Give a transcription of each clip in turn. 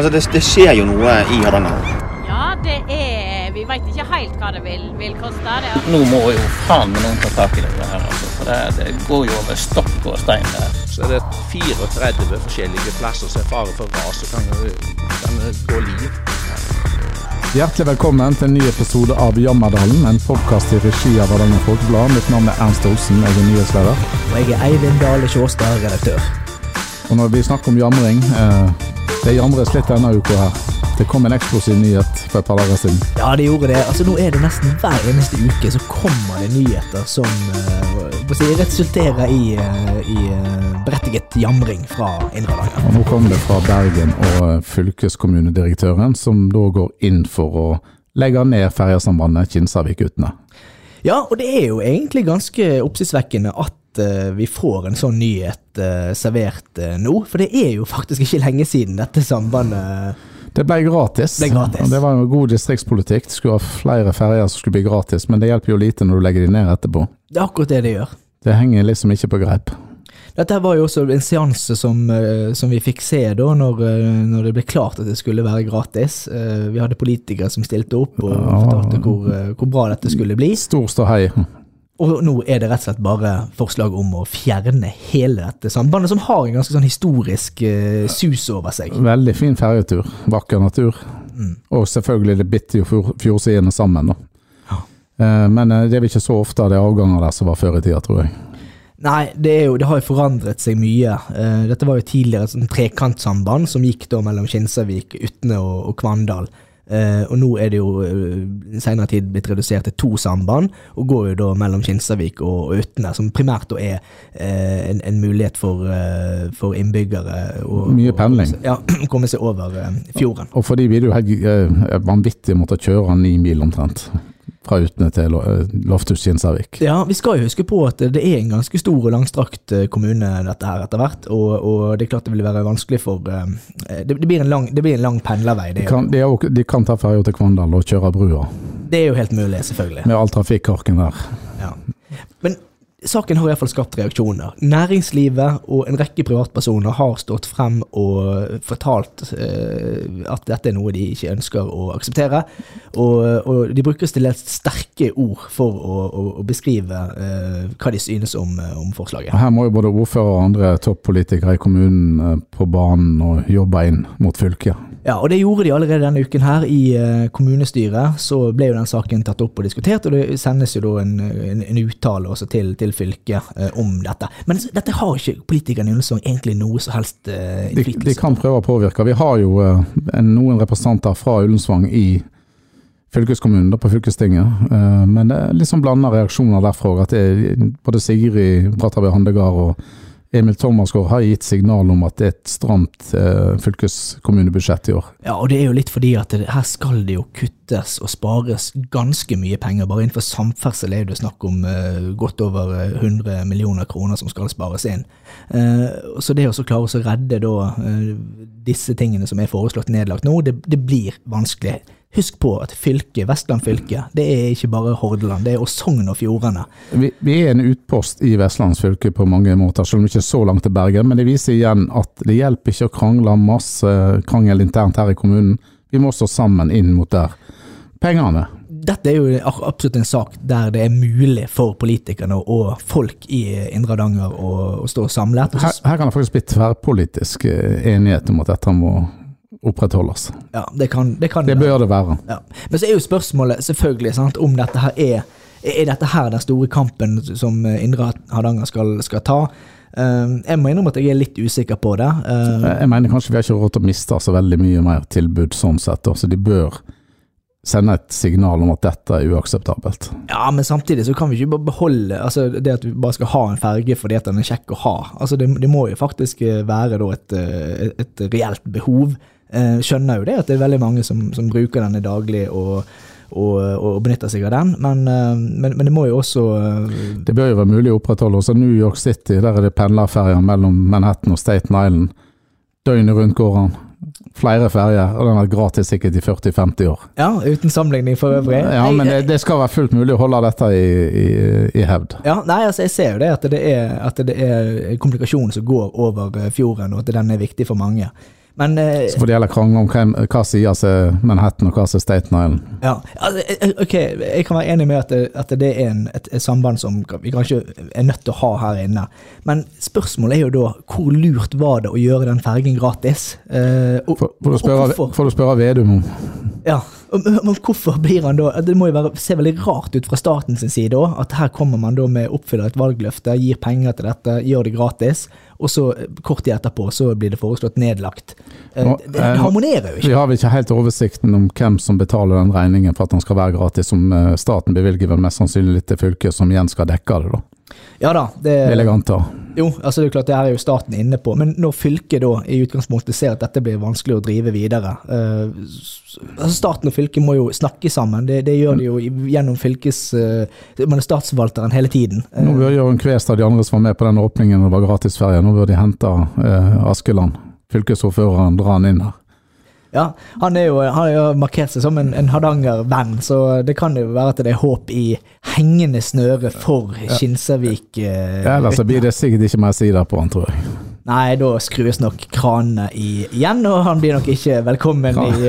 Altså, det, det skjer jo noe i Hardanger. Ja, det er Vi veit ikke helt hva det vil, vil koste. Det er Nå må jo faen meg noen ta tak i det her, altså. For det, det går jo over stokk og stein der. Så er det 34 forskjellige plasser som er fare for ras og kan, kan gå liv. Hjertelig velkommen til en ny episode av Jammerdalen, en podkast i regi av Hardanger Folkeblad. Mitt navn er Ernst Olsen, jeg er nyhetsleder. Og jeg er Eivind Dale Sjåstad, redaktør. Og når vi snakker om jamring, eh, det jamres litt denne uka her. Det kom en eksplosiv nyhet for et par dager siden. Ja, det gjorde det. Altså, nå er det nesten hver eneste uke så kommer det nyheter som uh, si, resulterer i, uh, i uh, berettiget jamring fra Indre Hardanger. Og Nå kom det fra Bergen og fylkeskommunedirektøren, som da går inn for å legge ned ferjesambandet Kinsarvik-Utne. Ja, og det er jo egentlig ganske oppsiktsvekkende at vi får en sånn nyhet servert nå. For det er jo faktisk ikke lenge siden dette sambandet det ble gratis. Det, gratis. det var jo god distriktspolitikk. Det skulle ha flere ferjer som skulle bli gratis, men det hjelper jo lite når du legger de ned etterpå. Det er akkurat det det gjør. Det henger liksom ikke på greip. Dette var jo også en seanse som, eh, som vi fikk se da når, eh, når, det ble klart at det skulle være gratis. Eh, vi hadde politikere som stilte opp og fortalte hvor, hvor bra dette skulle bli. Stor ståhei. Og nå er det rett og slett bare forslag om å fjerne hele dette sambandet, som har en ganske sånn historisk uh, sus over seg. Veldig fin ferjetur. Vakker natur. Mm. Og selvfølgelig det bitter jo fjordsidene sammen, da. Ja. Uh, men uh, det er vel ikke så ofte det er avganger der som var før i tida, tror jeg. Nei, det, jo, det, har jo forandret seg mye. dette var jo tidligere et sånn trekantsamband som gikk da mellom Kinsarvik, Utne og, og Kvandal. Uh, og nå er det jo uh, senere tid blitt redusert til to samband, og går jo da mellom Kinsarvik og, og Utne, som primært da er uh, en, en, mulighet for, for innbyggere å Mye pendling. Ja, komme seg over fjorden. Og, for de blir det jo helt vanvittig måtte kjøre ni mil omtrent fra Utne til eh, Loftus Kinsarvik. Ja, vi skal jo huske på at det er en ganske stor og langstrakt eh, kommune dette her etter hvert. Og, og det er klart det vil være vanskelig for eh, Det, det blir, en lang, det blir en lang pendlervei. De kan, de, er, de kan ta ferja til Kvandal og kjøre brua. Det er jo helt mulig, selvfølgelig. Med all trafikkorken der. Ja. Men Saken har iallfall skapt reaksjoner. Næringslivet og en rekke privatpersoner har stått frem og fortalt eh, at dette er noe de ikke ønsker å akseptere. Og, og de bruker til sterke ord for å, å, å beskrive eh, hva de synes om, om, forslaget. Her må jo både ordfører og andre toppolitikere i kommunen eh, på banen og jobbe inn mot fylket. Ja, og det gjorde de allerede denne uken her. I uh, kommunestyret så ble jo den saken tatt opp og diskutert, og det sendes jo da en, en, en uttale også til, til fylket uh, om dette. Men dette har ikke politikerne i Ullensvang egentlig noe som helst uh, innflytelse de, de, kan prøve å påvirke. Vi har jo noen representanter fra Ullensvang i fylkeskommunen, da på fylkestinget, men det er litt sånn blanda reaksjoner derfra. at det Både Sigrid Brattaberg Handegard og Emil Thomasgaard har gitt signal om at det er et stramt eh, fylkeskommunebudsjett i år. Ja, og det er jo litt fordi at det, her skal det jo kuttes og spares ganske mye penger. Bare innenfor samferdsel er det snakk om eh, godt over 100 eh, millioner kroner som skal spares inn. Eh, så det å klare å redde da eh, disse tingene som er foreslått nedlagt nå, det, det blir vanskelig. Husk på at fylket, Vestland fylke, det er ikke bare Hordaland, det er også Sogn og Fjordane. Vi, vi, er en utpost i Vestlands fylke på mange måter, selv om vi ikke er så langt til Bergen. Men det viser igjen at det hjelper ikke å krangle masse krangel internt her i kommunen. Vi må stå sammen inn mot der. Pengene. Dette er jo absolutt en sak der det er mulig for politikerne og folk i Indre Hardanger å, å, stå samlet. Her, her kan det faktisk bli tverrpolitisk eh, enighet om at dette må opprettholdes. Ja, det kan det, kan det bør det være. Ja. Men så er jo spørsmålet selvfølgelig sant, om dette her er Er dette her den store kampen som Indre Hardanger skal, skal ta? Uh, jeg må innrømme at jeg er litt usikker på det. Uh, jeg mener kanskje vi har ikke råd til å miste så veldig mye mer tilbud sånn sett, så de bør sende et signal om at dette er uakseptabelt. Ja, men samtidig så kan vi ikke bare beholde altså det at vi bare skal ha en ferge fordi at den er kjekk å ha. Altså det, det må jo faktisk være et, et, et reelt behov. Eh, skjønner jo det at det er veldig mange som, som bruker denne daglig og, og, og, benytter seg av den, men, eh, men, men, det må jo også eh, Det bør jo være mulig å opprettholde. Også New York City, der er det pendlerferjer mellom Manhattan og Staten Island. Døgnet rundt går han. Flere ferjer, og den har vært gratis sikkert i 40-50 år. Ja, uten sammenligning for øvrig. Ja, men det, det, skal være fullt mulig å holde dette i, i, i hevd. Ja, nei, altså jeg ser jo det at det er, at det er komplikasjonen som går over fjorden, og at den er viktig for mange. Men eh, Så får de heller krangle om hvem, hva sier seg Manhattan og hva sier er Staten Island. Ja, altså, eh, ok, jeg kan være enig med at det, at det er en, et, et samband som vi kanskje er nødt til å ha her inne. Men spørsmålet er jo da, hvor lurt var det å gjøre den fergen gratis? Eh, og, Får får du og spørre, hvorfor? får du spørre Vedum om Ja, men hvorfor blir han da Det må jo være, se veldig rart ut fra statens side òg, at her kommer man da med oppfyller et valgløfte, gir penger til dette, gjør det gratis, og så eh, kort tid etterpå så blir det foreslått nedlagt. Eh, Nå, det, det eh, harmonerer jo ikke. Vi har vel ikke helt oversikten om hvem som betaler den regningen for at den skal være gratis, som staten bevilger vel mest sannsynlig litt til fylket, som igjen skal dekke det, da. Ja da, det, Vil jeg anta. Jo, altså det er klart det er jo staten inne på, men når fylket da i utgangspunktet ser at dette blir vanskelig å drive videre uh, altså Staten og fylket må jo snakke sammen, det, det gjør de jo gjennom fylkes... Uh, er statsforvalteren hele tiden. Uh, Nå bør Jørgen Kvestad og de andre som var med på den åpningen det var gratisferie, nå bør de hente Askeland, fylkesordføreren, dra han inn her. Ja, han, er jo, han har jo markert seg som en, en Hardanger-venn, så det kan jo være at det er håp i hengende snøre for Kinsarvik. eh, Ja, Ellers så blir det sikkert ikke mer sider på han, tror jeg. Nei, da skrus nok kranene igjen, og han blir nok ikke velkommen Ja. i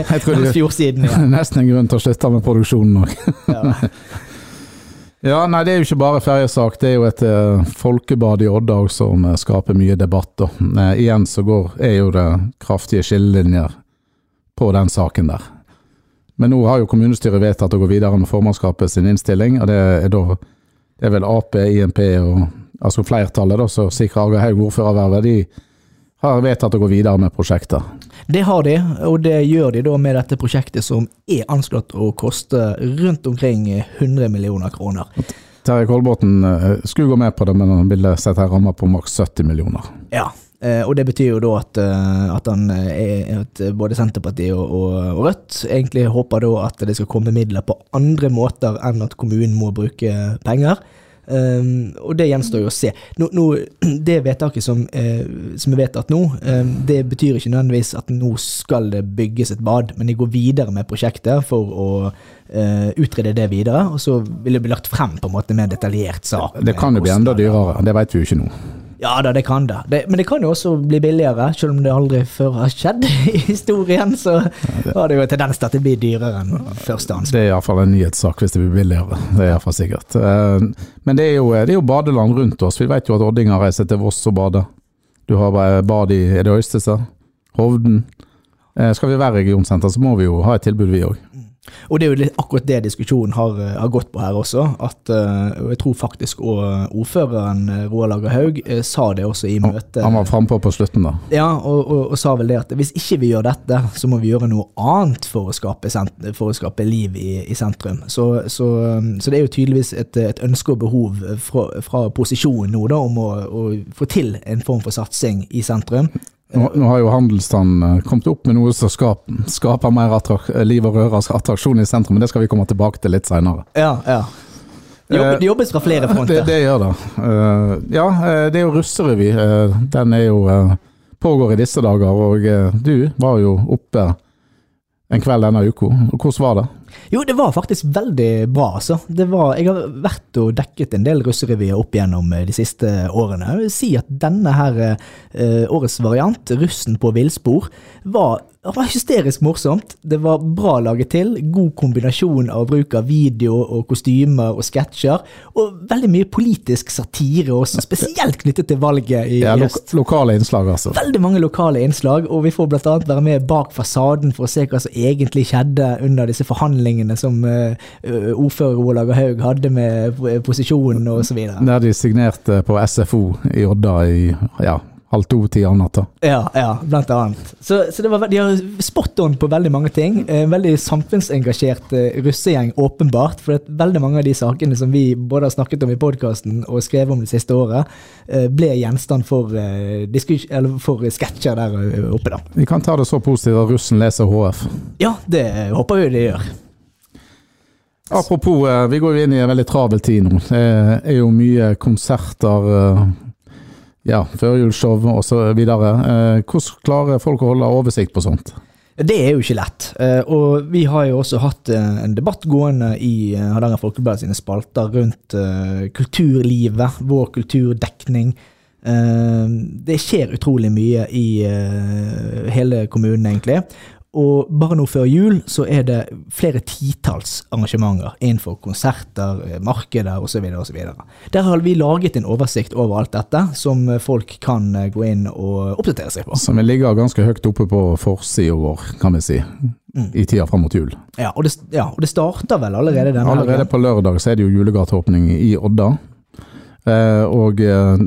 eh, fjordsiden igjen. nesten en grunn til å slutte med produksjonen òg. Ja. Nei, det er jo ikke bare ferjesak. Det er jo et eh, folkebad i Odda som eh, skaper mye debatt. Eh, igjen så går, er jo det kraftige skillelinjer på den saken der. Men nå har jo kommunestyret vedtatt å gå videre med formannskapet sin innstilling, og det er da det er vel Ap, INP og altså flertallet da, som sikrer Aga Haug ordførervervet. De har vedtatt å gå videre med prosjektet. Det har de, og det gjør de da med dette prosjektet som er anslått å koste rundt omkring 100 millioner kroner. Terje Kolbotn eh, skulle gå med på det, men han ville sette en ramme på maks 70 millioner. Ja, eh, og det betyr jo da at, eh, at, han er, at både Senterpartiet og, og Rødt egentlig håper da at det skal komme midler på andre måter enn at kommunen må bruke penger. Um, og det gjenstår jo å se. Nå, nå, det vedtaket som, uh, som er vedtatt nå, um, det betyr ikke nødvendigvis at nå skal det bygges et bad, men de går videre med prosjektet for å uh, utrede det videre, og så vil det bli lagt frem på en måte mer detaljert sak. Det kan jo bli enda dyrere, det vet vi jo ikke nå. Ja da, det kan det. det. Men det kan jo også bli billigere, selv om det aldri før har skjedd i historien. Så har det jo en tendens til at det blir dyrere enn første ansvar. Det er iallfall en nyhetssak hvis det blir billigere. Det er iallfall sikkert. Eh, Men det er, jo, det er jo badeland rundt oss. Vi vet jo at oddinger reiser til Voss og bader. Du har bad i er det Øystese, Hovden. Eh, Skal vi være regionsenter, så må vi jo ha et tilbud, vi òg. Og det er jo litt akkurat det diskusjonen har, eh, har gått på her også. At, uh, jeg tror faktisk og ordføreren eh, Roar Lager Haug sa det også i møtet. Han var frampå på slutten, da. Ja, og, og, og sa vel det at hvis ikke vi gjør dette, så må vi gjøre noe annet for å skape, for å skape liv i, i sentrum. Så, så, så det er jo tydeligvis et, et ønske og behov fra, fra posisjonen nå da, om å, å få til en form for satsing i sentrum. Nå, nå har jo handelsstanden eh, kommet opp med noe som skaper, skaper mer liv og røre, attraksjon i sentrum, men det skal vi komme tilbake til litt seinere. Ja, ja. Det jobb- jobbes fra flere fronter. det gjør det. Eh, ja, eh, det er jo russerevy. Eh, den er jo eh, pågår i disse dager, og eh, du var jo oppe en kveld denne uka. Hvordan var det? Jo, det var faktisk veldig bra, altså. Det var, jeg har vært og dekket en del russerevyer opp gjennom eh, de siste årene. Jeg vil si at denne her eh, årets variant, Russen på villspor, var, var hysterisk morsomt. Det var bra laget til. God kombinasjon av bruk av video og kostymer og sketsjer. Og veldig mye politisk satire også, spesielt knyttet til valget i Ja, lo høst. lokale innslag, altså. Veldig mange lokale innslag, og vi får annet være med bak fasaden for å se hva som egentlig skjedde under disse forhandlingene som eh, eh, ordfører Olav Haug hadde med eh, posisjonen videre. Der de signerte på SFO i Odda i ja, halv to-tida om natta. Ja, ja, blant annet. Så, så det var, de har spot on på veldig mange ting. En veldig samfunnsengasjert eh, russegjeng, åpenbart. For veldig mange av de sakene som vi både har snakket om i podkasten og skrevet om det siste året, eh, ble gjenstand for, eh, eller for sketsjer der eh, oppe, da. Vi kan ta det så positivt at russen leser HF. Ja, det håper vi de gjør. Apropos, eh, vi går jo inn i en veldig travel tid nå. Det er jo mye konserter, eh, ja, førjulsshow videre. Eh, Hvordan klarer folk å holde oversikt på sånt? Det er jo ikke lett. Og vi har jo også hatt en debatt gående i Hardanger Folkeblad sine spalter rundt kulturlivet, vår kulturdekning. Det skjer utrolig mye i hele kommunen, egentlig. Og bare nå før jul så er det flere titalls arrangementer innenfor konserter, eh, markeder osv. osv. Der har vi laget en oversikt over alt dette, som folk kan eh, gå inn og oppdatere seg på. Som ligger ganske høyt oppe på forsida vår, kan vi si, i tida fram mot jul. Ja, og det, ja, og det starter vel allerede denne Allerede helgen. på lørdag så er det jo julegateåpning i Odda. Eh, og eh,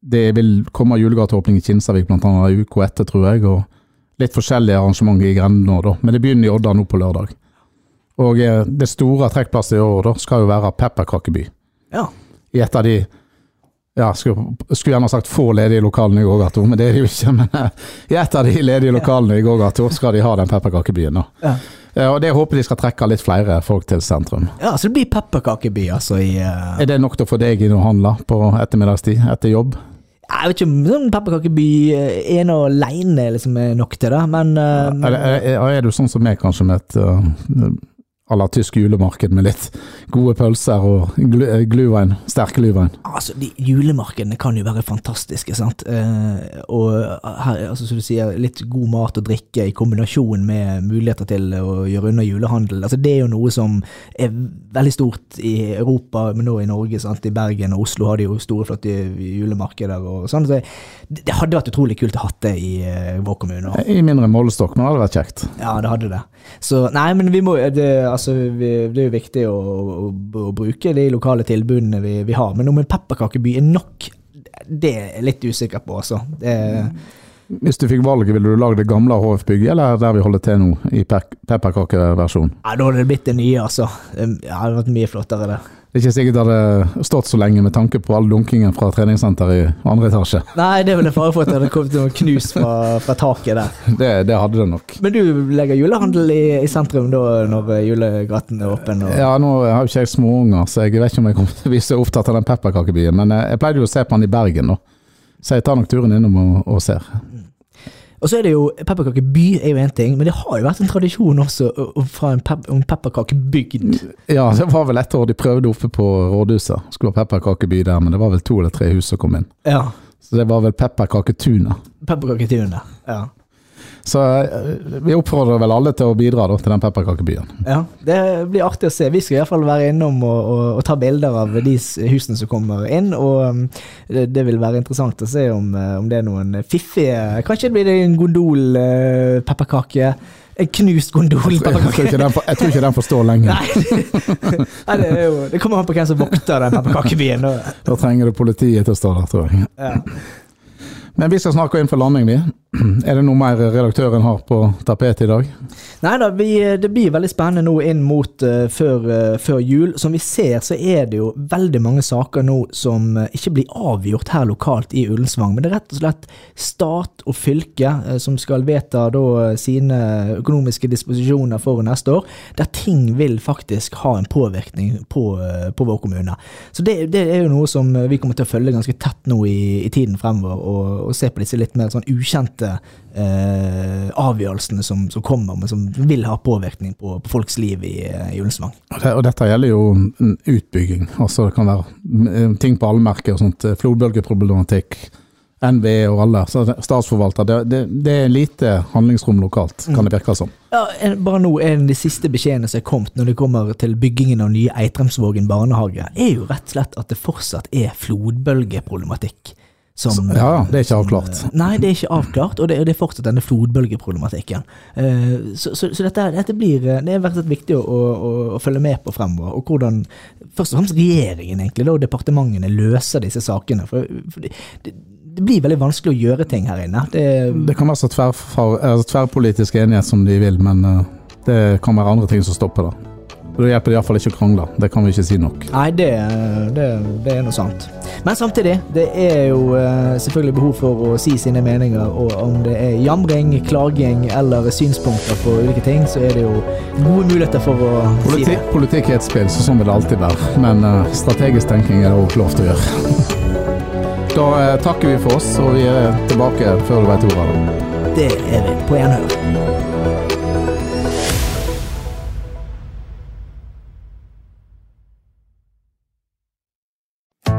det vil komme julegateåpning i Kinsarvik en uke etter, tror jeg. og litt forskjellige arrangementer i grendene nå, da. Men det begynner i Odda nå på lørdag. Og eh, det store trekkplasset i år da, skal jo være Pepperkakeby. Ja. I et av de ja, skulle, skulle gjerne sagt få ledige lokalene i Gågato, men det er det jo ikke. Men eh, i et av de ledige lokalene i Gågato skal de ha den pepperkakebyen. da. Ja. Eh, og det håper de skal trekke litt flere folk til sentrum. ja, så det blir pepperkakeby, altså, i uh... Er det nok til å få deg inn og handle på ettermiddagstid etter jobb? Jeg vet ikke om sånn pepperkakeby eh, ene og aleine liksom er nok til det, men eh, Eller er, er, er du sånn som meg, kanskje, med et uh, à la tysk julemarked med litt gode pølser og glu, eh, sterk gluvein? Altså, de Julemarkedene kan jo være fantastiske, sant. Eh, og her, altså, som du sier, litt god mat og drikke i kombinasjon med muligheter til å gjøre unna julehandel. Altså, det er jo noe som er veldig stort i Europa, men nå i Norge. Sant? I Bergen og Oslo har de jo store, flotte julemarkeder og sånn. Så det, hadde vært utrolig kult å ha det i eh, vår kommune. I mindre målestokk, men det hadde vært kjekt. Ja, det hadde det. Så nei, men vi må, det, altså, vi, det er jo viktig å, å, å bruke de lokale tilbudene vi, vi har. Men om en pepperkakeby er nok, det er jeg litt usikker på, altså. Det, Hvis du fikk valget, ville du lagd det gamle HF-bygget, eller der vi holder til nå, i pepperkakeversjon? ja, da hadde det blitt det nye, altså. Ja, det hadde vært mye flottere, det. Det er ikke sikkert det hadde stått så lenge med tanke på all dunkingen fra treningssenteret i andre etasje. Nei, det er vel en fare for at det hadde kommet noe knus fra, fra taket der. Det, det hadde det nok. Men du legger julehandel i, i sentrum da, når julegaten er åpen? Og... Ja, nå har jo ikke jeg småunger, så jeg vet ikke om jeg kommer til å bli så opptatt av den pepperkakebyen. Men eh, jeg pleide jo å se på den i Bergen, da. Så jeg tar nok turen innom og, og ser. Og så er det jo, Pepperkakeby er jo én ting, men det har jo vært en tradisjon også fra en, pep, en pepperkakebygd. Ja, det var vel et år de prøvde oppe på rådhuset. Skulle ha pepperkakeby der, men det var vel to eller tre hus som kom inn. Ja. Så det var vel pepperkaketunet. Pepperkaketunet. Ja. Så eh, vi oppfordrer vel alle til å bidra da, til den pepperkakebyen. ja. Det blir artig å se. Vi skal i hvert fall være innom og, og, og ta bilder av de husene som kommer inn. Og um, det, det vil være interessant å se om, eh, om det er noen fiffige Kanskje blir det en gondol eh. En knust gondol Jeg får- jeg tror ikke den får stå lenge. Nei, det, nei det, jo, det kommer an på hvem som vokter den pepperkakebyen. Da trenger du politiet til å stå der, tror jeg. Ja. Men vi skal snakke inn for landing, vi. Er det noe mer redaktøren har på tapetet i dag? Nei da, det blir veldig spennende nå inn mot uh, før, uh, før jul. Som vi ser, så er det jo veldig mange saker nå som uh, ikke blir avgjort her lokalt i Ullensvang. Men det er rett og slett stat og fylke eh, som skal vedta sine økonomiske disposisjoner for neste år, der ting vil faktisk ha en påvirkning på, eh, på vår kommune. Så det, det er jo noe som vi kommer til å følge ganske tett nå i, i tiden fremover, og, og se på disse litt mer sånn ukjente eh, avgjørelsene som, som kommer, men som vil ha påvirkning på, på folks liv i, i Ullensvang. Og det- Og dette gjelder jo utbygging. Altså det kan være mm, ting på allmerket og sånt. eh, Flodbølgeproblematikk, NVE og alle. Statsforvalter. Det, det, det er lite handlingsrom lokalt, kan det virke som. Ja, bare nå En av de siste beskjedene som er kommet når det kommer til byggingen av nye Eitremsvågen barnehage, er jo rett og slett at det fortsatt er flodbølgeproblematikk. Som, Ja, det er ikke som- avklart. Nei, det er ikke avklart, og det, det er fortsatt denne flodbølgeproblematikken. Eh, Så, så, så dette, dette blir eh, Det er vært viktig å, å, å følge med på fremover, og hvordan først og fremst regjeringen egentlig, og departementene løser disse sakene. For, for det, det, blir veldig vanskelig å gjøre ting her inne. Det, Det kan være så eh, tverrpolitisk enighet som de vil, men eh, det kan være andre ting som stopper det. Og Da hjelper det iallfall ikke å krangle. Det kan vi ikke si nok. Nei, det, det, det er noe sant. Men samtidig, det er jo eh, selvfølgelig behov for å si sine meninger, og om det er jamring, klaging eller synspunkter på ulike ting, så er det jo gode muligheter for å si det. politikk er et spill, så sånn vil det alltid være. Men eh, strategisk tenking er det også lov til å gjøre. Da eh, takker vi for oss, og vi er tilbake før du vet ordet. Det er vi på gjenhør.